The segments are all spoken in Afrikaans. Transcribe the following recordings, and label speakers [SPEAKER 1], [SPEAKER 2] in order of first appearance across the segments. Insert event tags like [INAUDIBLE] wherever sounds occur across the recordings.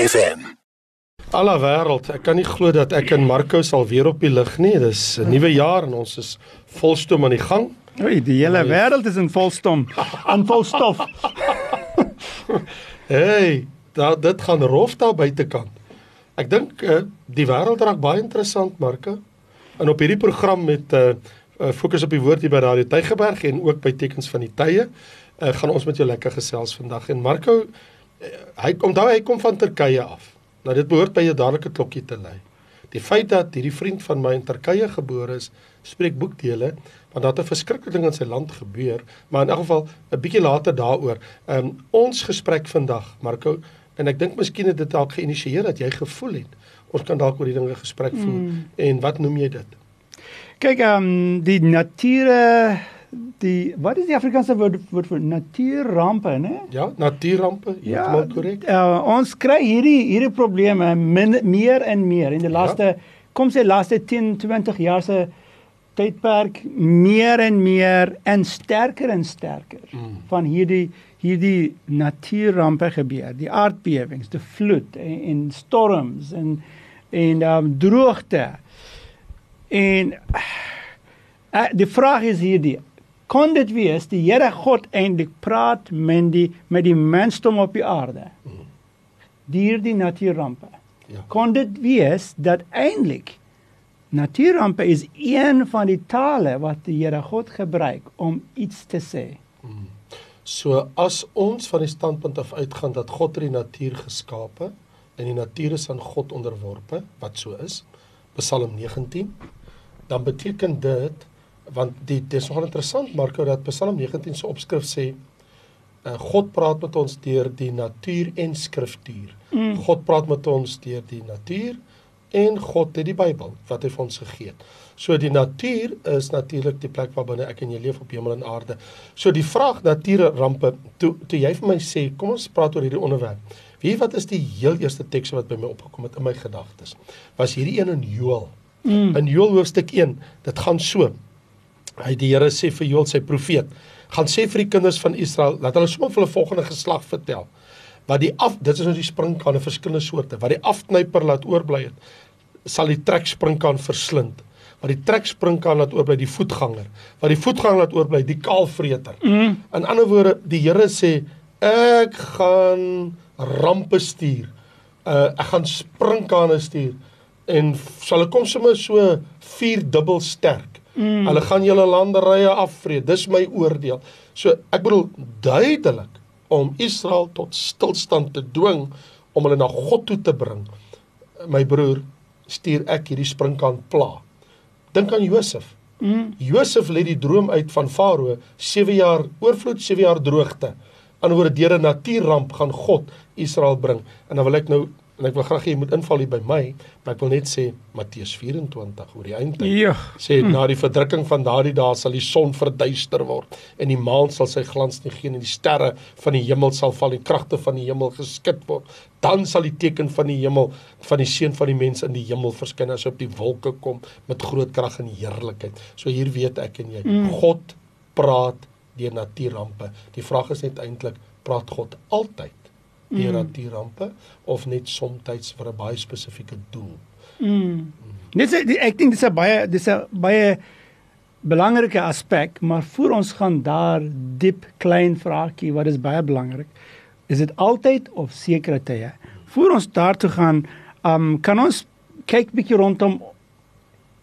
[SPEAKER 1] FM.
[SPEAKER 2] Alla wêreld, ek kan nie glo dat ek en Marco sal weer op die lig nie. Dis 'n nuwe jaar en ons is volstoom aan die gang.
[SPEAKER 3] Oei, die hele wêreld is in volstom. [LAUGHS] Aan volstof. [LAUGHS]
[SPEAKER 2] Hey, da, dit gaan rof daar buitekant. Ek dink uh, die wêreld raak baie interessant, Marco. En op hierdie program met 'n uh, uh, fokus op die woord hier by Radio Tygerberg en ook by tekens van die tye, uh, gaan ons met jou lekker gesels vandag. En Marco, hy kom daar, hy kom van Turkye af. Nou dit behoort by jou dadelike klokkie te lei. Die feit dat hierdie vriend van my in Turkye gebore is, spreek boekdele want daar het 'n verskriklike ding in sy land gebeur, maar in elk geval 'n bietjie later daaroor. Ehm um, ons gesprek vandag, Marco, en ek dink miskien het dit dalk geïnisieer dat jy gevoel het ons kan dalk oor die dinge gesprek voer. Mm. En wat noem jy dit?
[SPEAKER 3] Kyk, ehm um, die nature die wat is die Afrikaanse woord woord vir natuurrampe, né?
[SPEAKER 2] Ja, natuurrampe, heeltemal ja, korrek.
[SPEAKER 3] Uh, ons kry hierdie hierdie probleme min, meer en meer in die laaste ja. kom sê laaste 10, 20 jaar se tydperk meer en meer en sterker en sterker mm. van hierdie hierdie natuurrampe gebeur, die aardbewings, die vloed en, en storms en en um, droogte. En uh, die vraag is hierdie kon dit wees die Here God eintlik praat met die met die mensdom op die aarde deur die natuurrampe. Ja. Kon dit wees dat eintlik Natuurrampe is een van die tale wat die Here God gebruik om iets te sê.
[SPEAKER 2] So as ons van die standpunt af uitgaan dat God die natuur geskape en die natuur is aan God onderworpe, wat so is, Psalm 19, dan beteken dit want die dis nogal interessant Marko dat Psalm 19 se opskrif sê uh, God praat met ons deur die natuur en skriftuur. Mm. God praat met ons deur die natuur en God het die Bybel wat hy vir ons gegee het. So die natuur is natuurlik die plek waar binne ek en jy leef op hemel en aarde. So die vraag natuurrampe toe toe jy vir my sê kom ons praat oor hierdie onderwerp. Wie wat is die heel eerste teks wat by my opgekom het in my gedagtes? Was hierdie een in Joël. Mm. In Joël hoofstuk 1, dit gaan so. Hy die Here sê vir Joël sy profeet, gaan sê vir die kinders van Israel dat hulle sommer vir hulle volgende geslag vertel wat die af dit is nou die springkane verskillende soorte. Wat die afknyper laat oorbly het sal die trek springkaan verslind. Wat die trek springkaan laat oorbly die voetganger. Wat die voetganger laat oorbly die kaalvreter. Mm. in ander woorde die Here sê ek gaan rampe stuur. Uh, ek gaan springkane stuur en sal ek kom sommer so vier dubbel sterk mm. hulle gaan julle landerye afvreet dis my oordeel so ek bedoel duidelik om Israel tot stilstand te dwing om hulle na God toe te bring. My broer, stuur ek hierdie springkaan pla. Dink aan Josef. Mm. Josef lê die droom uit van Farao, 7 jaar oorvloed, 7 jaar droogte. Anderswoorde deur 'n natuurramp gaan God Israel bring. En dan wil ek nou en ek wil graag hê jy moet inval hier by my, maar ek wil net sê Matteus 24 oor die eindtyd.
[SPEAKER 3] Ja.
[SPEAKER 2] Sê hm. na die verdrukking van daardie dae sal die son verduister word en die maan sal sy glans nie gee en die sterre van die hemel sal val en kragte van die hemel geskit word. Dan sal die teken van die hemel van die seun van die mens in die hemel verskyn as hy op die wolke kom met groot krag en heerlikheid. So hier weet ek en jy, mm. God praat deur natuurrampe. Die vraag is net eintlik praat God altyd deur mm. natuurrampe of net soms vir 'n baie spesifieke doel.
[SPEAKER 3] Mm. Dis ek dink dis 'n baie dis 'n baie belangrike aspek, maar voor ons gaan daar diep klein vraagtjie wat is baie belangrik. Is dit altyd of sekere tye? Voor ons daartoe gaan, um kan ons kyk bietjie rondom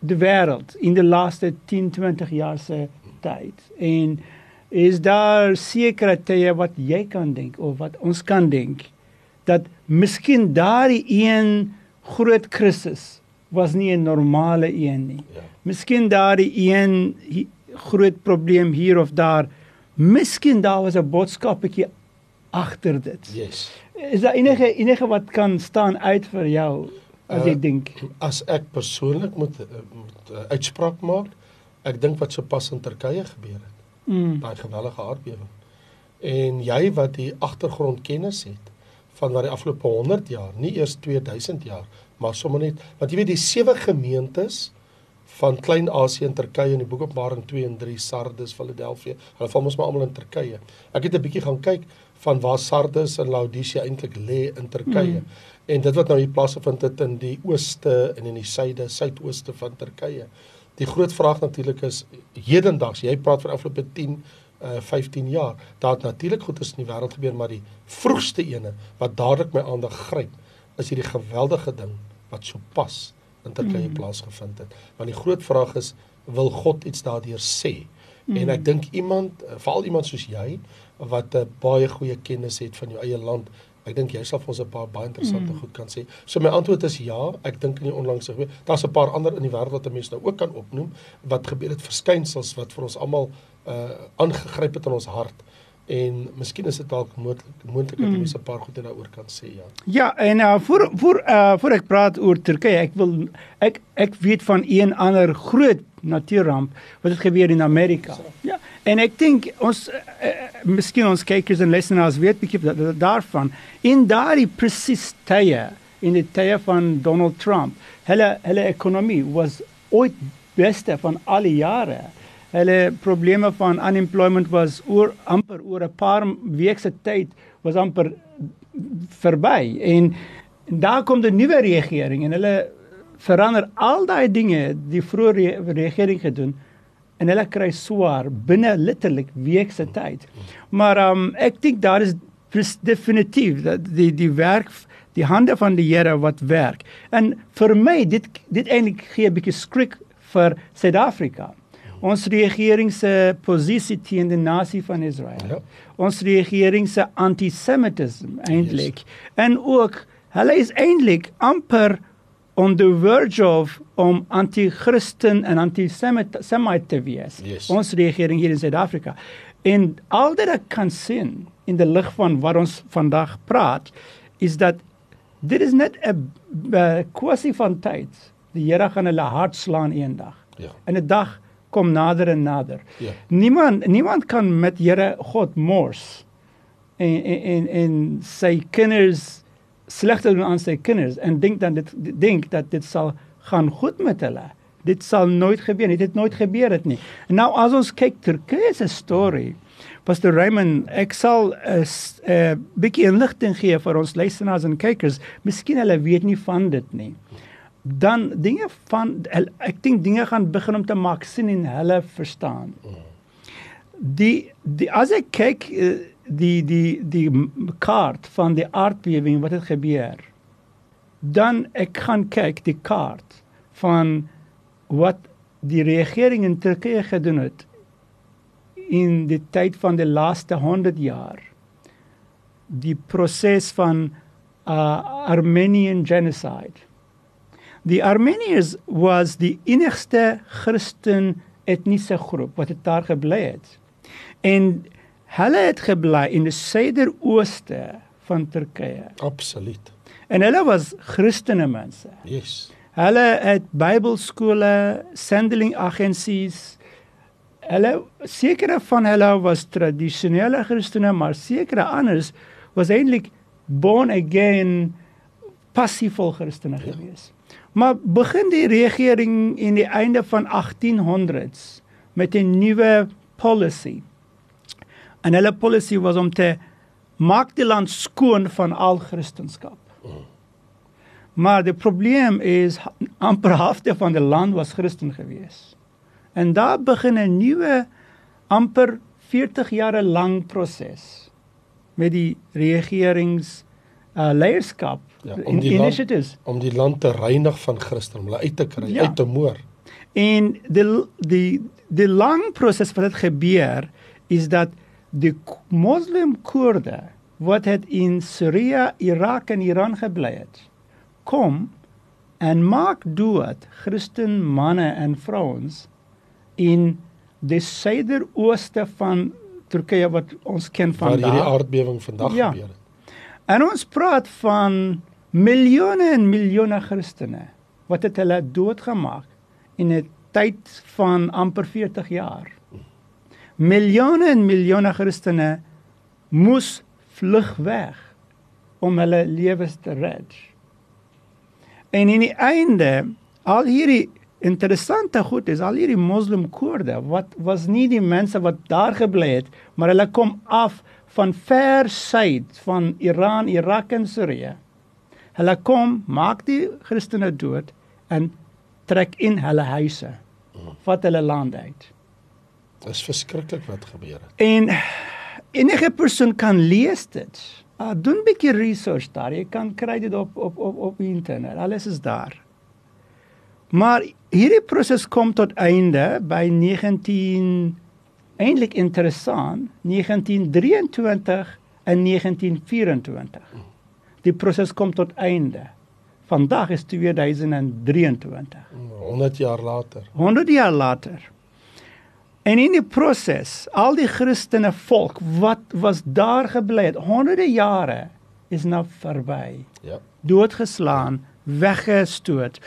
[SPEAKER 3] die wêreld in die laaste 10, 20 jaar se tyd en is daar sekere tye wat jy kan dink of wat ons kan dink dat miskien daardie een groot krisis was nie 'n normale een nie. Ja. Miskien daardie een groot probleem hier of daar, miskien daar was 'n boodskapetjie agter dit.
[SPEAKER 2] Yes.
[SPEAKER 3] Is daar enige enige wat kan staan uit vir jou as jy uh, dink?
[SPEAKER 2] As ek persoonlik moet moet uh, uitspraak maak, ek dink wat sopas in Turkye gebeur het mm. daai geweldige aardbewing. En jy wat die agtergrondkennis het van wat die afgelope 100 jaar, nie eers 2000 jaar, maar sommer net want jy weet die sewe gemeentes van Klein-Asië en Turkye in die boek Openbaring 2 en 3 Sardes, Philadelphia. Hulle val mos maar almal in Turkye. Ek het 'n bietjie gaan kyk van waar Sardes en Laodicea eintlik lê in Turkye. Mm. En dit wat nou hier plaasgevind het in die ooste en in die suide, suidooste van Turkye. Die groot vraag natuurlik is hedendaags, jy praat van afgelope 10 uh 15 jaar. Daar het natuurlik goed in die wêreld gebeur, maar die vroegste ene wat dadelik my aandag gryp, is hierdie geweldige ding wat so pas in Turkye mm. plaasgevind het. Want die groot vraag is, wil God iets daardeur sê? Mm. En ek dink iemand, eh, veral iemand soos jy wat 'n uh, baie goeie kennis het van jou eie land, ek dink jy sal vir ons 'n paar baie interessante mm. goed kan sê. So my antwoord is ja, ek dink in die onlangse gebeur. Daar's 'n paar ander in die wêreld wat 'n mens nou ook kan opnoem wat gebeur het verskynsels wat vir ons almal uh aangegryp het in ons hart en miskien is dit dalk moontlik moontlik dat mense 'n paar goed daaroor kan sê ja.
[SPEAKER 3] Ja, en uh voor voor uh voor ek praat oor Turkye, ek wil ek ek weet van een ander groot natuurramp wat het gebeur in Amerika. Ja. En ek dink ons uh, miskien ons kykers en luisteraars weet bietjie daarvan in daardie presies tye in die tye van Donald Trump. Hulle hulle ekonomie was ooit beste van al die jare hulle probleme van unemployment was oor amper oor 'n paar weke se tyd was amper verby en, en daar kom 'n nuwe regering en hulle verander al daai dinge die vroeë regering gedoen en hulle kry swaar binne letterlik week se tyd. Maar um ek dink daar is definitief dat die die werk die hande van die Here wat werk. En vir my dit dit eintlik gee 'n bietjie skrik vir Suid-Afrika ons regering se posisie teen die nasie van Israel. Ja. Ons regering se antisemitisme eintlik. Yes. En ook hulle is eintlik amper on the verge of om anti-Christen en anti-Semite te wees. Yes. Ons regering hier in Suid-Afrika. En al dit ek kan sien in die lig van wat ons vandag praat is dat dit is net 'n kwessie van tyd. Die Here gaan hulle hart slaan eendag. Ja. In 'n dag kom nader en nader. Ja. Niemand niemand kan met Here God mors en en en, en sy kinders sleg doen aan sy kinders en dink dan dit dink dat dit sal gaan goed met hulle. Dit sal nooit gebeur nie. Dit nooit gebeur het nie. En nou as ons kyk Turkye se storie Pastor Raymond, ek sal 'n uh, bietjie inligting gee vir ons luisteraars en kykers. Miskien hulle weet nie van dit nie dan dinge van ek dink dinge gaan begin om te maak sin en hulle verstaan. Die die as ek kyk eh, die die die kaart van die aardbewing wat het gebeur. Dan ek gaan kyk die kaart van wat die regering in Turkye gedoen het in die tyd van die laaste 100 jaar. Die proses van uh, Armenian genocide Die Armeniërs was die enigste Christen etniese groep wat daar gebly het. En hulle het gebly in die suiderooste van Turkye.
[SPEAKER 2] Absoluut.
[SPEAKER 3] En hulle was Christene mense.
[SPEAKER 2] Yes.
[SPEAKER 3] Hulle het Bybelskole, sending agensies. Hulle sekere van hulle was tradisionele Christene, maar sekere anders was eintlik born again passiefvol Christene ja. geweest. Maar begin die regering in die einde van 1800s met 'n nuwe policy. En hulle policy was om te maak die land skoon van al Christendom. Maar die probleem is amper halfte van die land was Christen gewees. En daar begin 'n nuwe amper 40 jare lang proses met die regerings uh, leierskap
[SPEAKER 2] ja, om die initiatives land, om die land te reinig van Christen, om hulle uit te kry, ja. uit te moor.
[SPEAKER 3] En die die die lang proses wat het gebeur is dat die moslim koorde wat het in Syrië, Irak en Iran gebly het, kom en maak dood Christen manne en vrouens in die suiderooste van Turkye wat ons ken vandag.
[SPEAKER 2] Waar hierdie aardbewing vandag ja. gebeur het.
[SPEAKER 3] En ons praat van miljoene en miljoene Christene wat het hulle doodgemaak in 'n tyd van amper 40 jaar. Miljoene en miljoene Christene moes vlug weg om hulle lewens te red. En in die einde al hierdie interessante goed is al hierdie moslim koorde wat was nie die mense wat daar gebly het maar hulle kom af van ver suid van Iran, Irak en Sirië. Hulle kom, maak die Christene dood en trek in hulle huise. Vat hulle land uit.
[SPEAKER 2] Dit is verskriklik wat gebeur het.
[SPEAKER 3] En enige persoon kan lees dit. Uh, doen 'n bietjie research daar. Jy kan kry dit op op op op internet. Alles is daar. Maar hierdie proses kom tot einde by 19 eintlik interessant 1923 en 1924. Die proses kom tot einde. Vandag is 2023.
[SPEAKER 2] 100 jaar later.
[SPEAKER 3] 100 jaar later. En in die proses, al die Christene volk wat was daar gebly het honderde jare is nou verby.
[SPEAKER 2] Ja.
[SPEAKER 3] Doodgeslaan, weggestoot.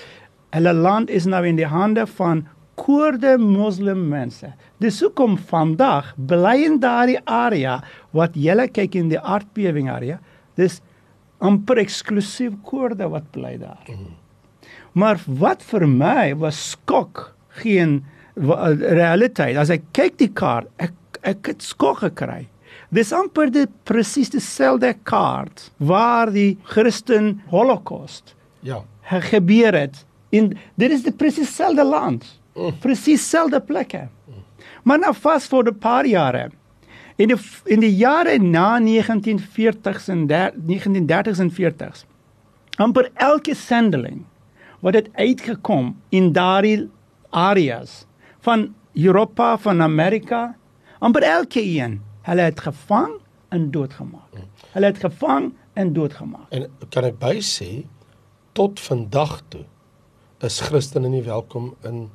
[SPEAKER 3] Hulle land is nou in die hande van koorde moslim mense. Dis hoekom vandag bly in daardie area wat julle kyk in die aardbewing area, dis amper eksklusief koorde wat bly daar. Mm. Maar wat vir my was skok geen realiteit. As ek kyk die kaart, ek ek het skok gekry. Dis amper die presies dieselfde kaart waar die Christen Holocaust
[SPEAKER 2] ja
[SPEAKER 3] gebeur het in dit is die presies dieselfde land. Mm. Presies dieselfde plekke. Mm. Maar nou vas vir 'n paar jare in die in die jare na 1940s en 1930s en 40s amper elke sendeling wat het uitgekom in daardie areas van Europa, van Amerika, amper elke een, hulle het gevang en doodgemaak. Hulle het gevang en doodgemaak.
[SPEAKER 2] En kan ek by sê tot vandag toe is Christene nie welkom in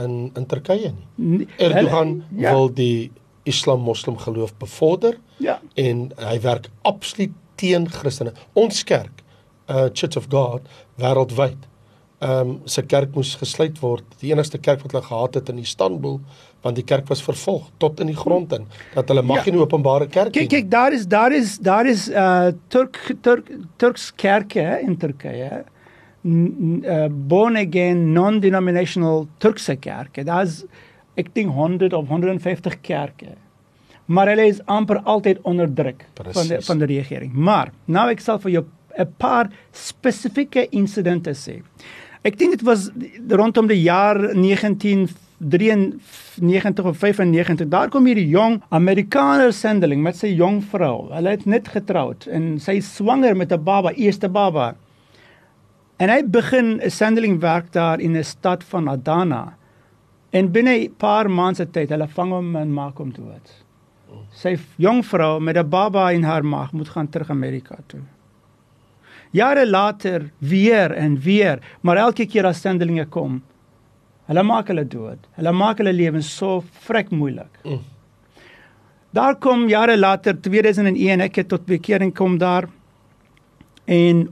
[SPEAKER 2] in in Turkye nie. Erdogan ja. wil die Islam-Moslem geloof bevorder.
[SPEAKER 3] Ja.
[SPEAKER 2] En hy werk absoluut teen Christene. Ons kerk, uh Church of God wêreldwyd ehm um, se kerk moes gesluit word. Die enigste kerk wat hulle gehad het in Istanbul, want die kerk was vervolg tot in die grond in dat hulle mag ja. nie openbare kerk
[SPEAKER 3] hê. Kyk kyk daar is daar is daar is uh Turk Turk Turks kerke in Turkye. Uh, born again non-denominational Turkse kerke. Daar's ek dink 100 of 150 kerke. Maar hulle is amper altyd onderdruk van die, van die regering. Maar nou ek sal vir jou 'n paar spesifieke insidente sê. Ek dink dit was rondom die jaar 1993 of 95. Daar kom hierdie jong Amerikaner sendeling met sy jong vrou. Hulle het net getroud en sy swanger met 'n baba, eerste baba. En hy begin 'n sendeling werk daar in 'n stad van Adana. En binne 'n paar maande tyd, hulle vang hom en maak hom dood. Sy jong vrou met 'n baba in haar maag moet gaan terug Amerika toe. Jare later weer en weer, maar elke keer as sendelinge kom, hulle maak hulle dood. Hulle maak hulle lewens so vrek moeilik. Mm. Daar kom jare later 2001 ek het tot bekering kom daar en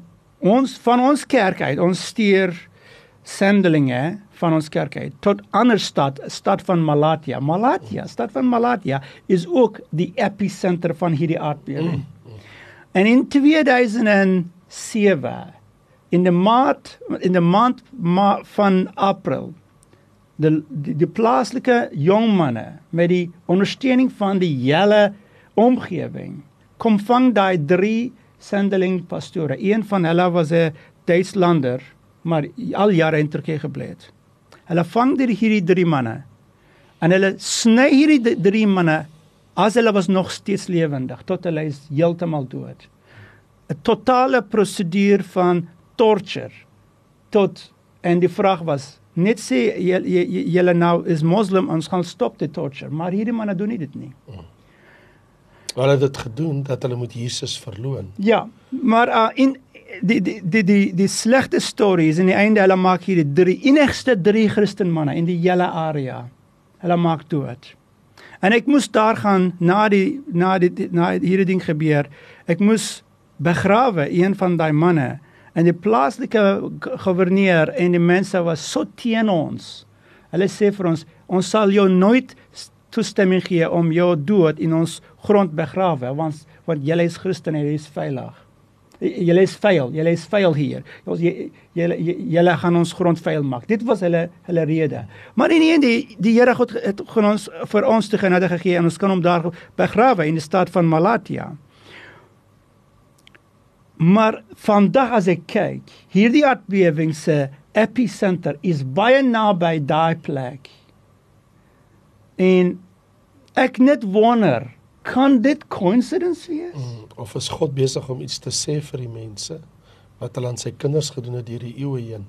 [SPEAKER 3] ons van ons kerk uit, ons stuur sendelinge van ons kerk uit tot ander stad, stad van Malatya. Malatya, stad van Malatya is ook die episenter van hierdie aardbewing. Mm. En in 2000 7 in die maand in die maand ma van April die die, die plaaslike jong manne met die ondersteuning van die hele omgewing kom vang daai drie sendeling pastore. Een van hulle was 'n Duitslander maar al jare in Turkye gebly het hulle vang die hierdie drie manne en hulle sny hierdie drie manne as hulle was nog steeds lewendig tot hulle is heeltemal dood 'n totale proseduur van torture tot en die vraag was net sê julle nou is moslim ons gaan stop die torture maar hierdie manne doen nie dit nie.
[SPEAKER 2] Hulle het dit gedoen dat hulle moet Jesus verloon.
[SPEAKER 3] Ja maar uh, in die die die die die slegte stories in die einde hulle maak hierdie drie enigste drie Christen manne in die hele area hulle maak dood. En ek moes daar gaan na die na die na hierdie ding gebeur. Ek moes begrawe een van daai manne en die plaaslike goewerneur en die mense was so teen ons. Hulle sê vir ons ons sal jou nooit toestemming gee om jou dood in ons grond begrawe want want jy is Christen en jy is veilig. julle is vuil, julle is vuil hier. Ons julle julle gaan ons grond vuil maak. Dit was hulle hulle rede. Maar in die einde die, Here God het ons vir ons te genade gegee en ons kan hom daar begrawe in die stad van Malatia. Maar vandag as ek kyk, hierdie aardbewing se epicenter is baie naby daai plek. En ek net wonder, kan dit coincidence wees? Mm,
[SPEAKER 2] of is God besig om iets te sê vir die mense wat hulle aan sy kinders gedoen het deur die eeue heen?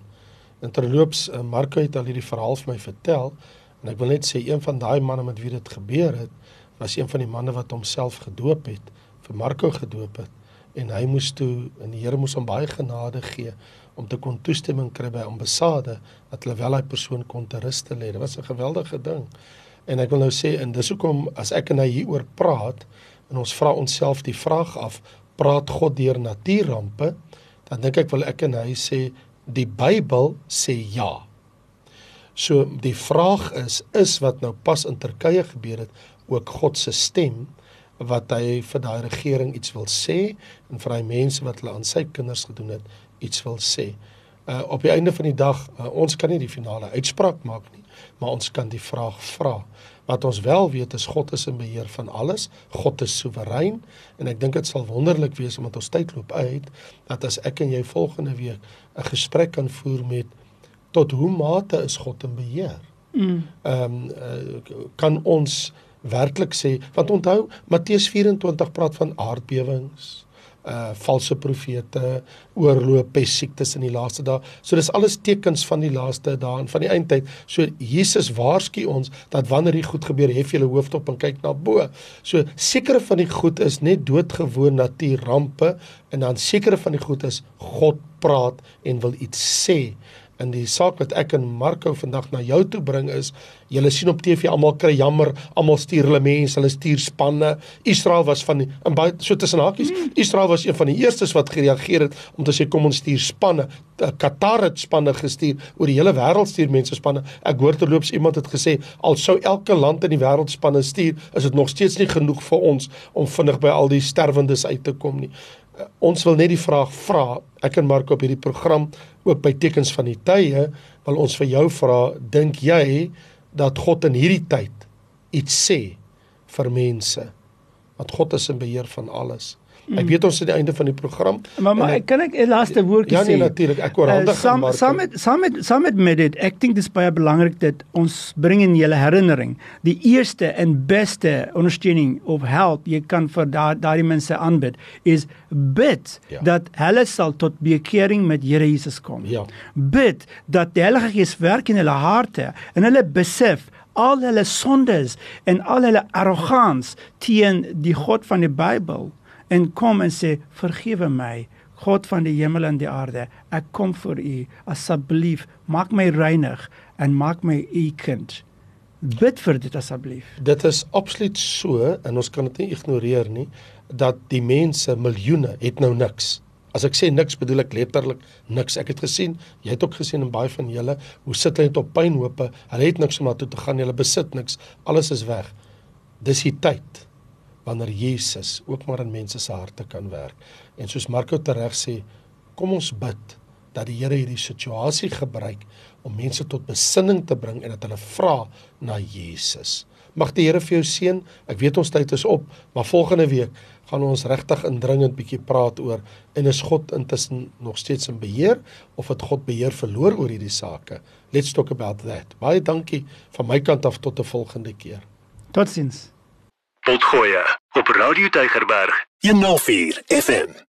[SPEAKER 2] En terloops, uh, Marko het al hierdie verhaal vir my vertel en ek wil net sê een van daai manne met wie dit gebeur het, was een van die manne wat homself gedoop het, vir Marko gedoop het en hy moes toe en die Here moes hom baie genade gee om te kon toestemming kry by ambassade dat hulle wel daai persoon kon te rus te lê. Dit was 'n geweldige ding. En ek wil nou sê en dis hoekom as ek en hy hieroor praat en ons vra onsself die vraag af, praat God deur natuurrampe? Dan dink ek wil ek en hy sê die Bybel sê ja. So die vraag is is wat nou pas in Turkye gebeur het ook God se stem wat hy vir daai regering iets wil sê en vir daai mense wat hulle aan sy kinders gedoen het iets wil sê. Uh op die einde van die dag uh, ons kan nie die finale uitspraak maak nie, maar ons kan die vraag vra. Wat ons wel weet is God is in beheer van alles. God is soewerein en ek dink dit sal wonderlik wees omdat ons tyd loop uit dat as ek en jy volgende week 'n gesprek kan voer met tot hoe mate is God in beheer? Mm. Ehm mm. um, uh, kan ons werklik sê want onthou Matteus 24 praat van aardbewings uh valse profete, oorloop, pes siektes in die laaste dae. So dis alles tekens van die laaste dae en van die eindtyd. So Jesus waarsku ons dat wanneer dit goed gebeur, hef julle hoofde op en kyk na bo. So sekere van die goed is net doodgewoon natuurrampe en dan sekere van die goed is God praat en wil iets sê in die saak wat ek en Marco vandag na jou toe bring is, julle sien op TV almal kry jammer, almal stuur hulle mense, hulle stuur spanne. Israel was van die, in baie so tussen hakies, mm. Israel was een van die eerstes wat gereageer het om te sê kom ons stuur spanne. Qatar het spanne gestuur oor die hele wêreld stuur mense spanne. Ek hoor terloops iemand het gesê al sou elke land in die wêreld spanne stuur, is dit nog steeds nie genoeg vir ons om vinnig by al die sterwendes uit te kom nie ons wil net die vraag vra. Ek en Mark op hierdie program ook by tekens van die tye wil ons vir jou vra dink jy dat God in hierdie tyd iets sê vir mense? Want God is in beheer van alles Ek weet ons is aan die einde van die program.
[SPEAKER 3] Maar maar ek, kan ek 'n laaste woordjie
[SPEAKER 2] sê? Ja nee natuurlik, ek oorhandig uh,
[SPEAKER 3] maar saam met saam met saam met met dit, ek dink dis baie belangrik dat ons bring in julle herinnering die eerste en beste ondersteuning of help jy kan vir daardie mense aanbied is bid ja. dat hulle sal tot bekering met Here Jesus kom. Ja. Bid dat die Heilige Gees werk in hulle harte en hulle besef al hulle sondes en al hulle arrogans teen die God van die Bybel en kom en sê vergewe my God van die hemel en die aarde. Ek kom vir u. Asseblief maak my reinig en maak my u kind. Bid vir dit asseblief.
[SPEAKER 2] Dit is absoluut so en ons kan dit nie ignoreer nie dat die mense miljoene het nou niks. As ek sê niks bedoel ek letterlik niks. Ek het gesien jy het ook gesien en baie van julle hoe sit hulle net op pynhope. Hulle het niks om na toe te gaan hulle besit niks. Alles is weg. Dis die tyd wanneer Jesus ook maar in mense se harte kan werk. En soos Marko tereg sê, kom ons bid dat die Here hierdie situasie gebruik om mense tot besinning te bring en dat hulle vra na Jesus. Mag die Here vir jou seën. Ek weet ons tyd is op, maar volgende week gaan ons regtig indringend bietjie praat oor en is God intussen nog steeds in beheer of het God beheer verloor oor hierdie sake? Let's talk about that. Baie dankie van my kant af tot 'n volgende keer.
[SPEAKER 3] Totsiens.
[SPEAKER 1] Potgoe op Radio Tygerberg. 104 FM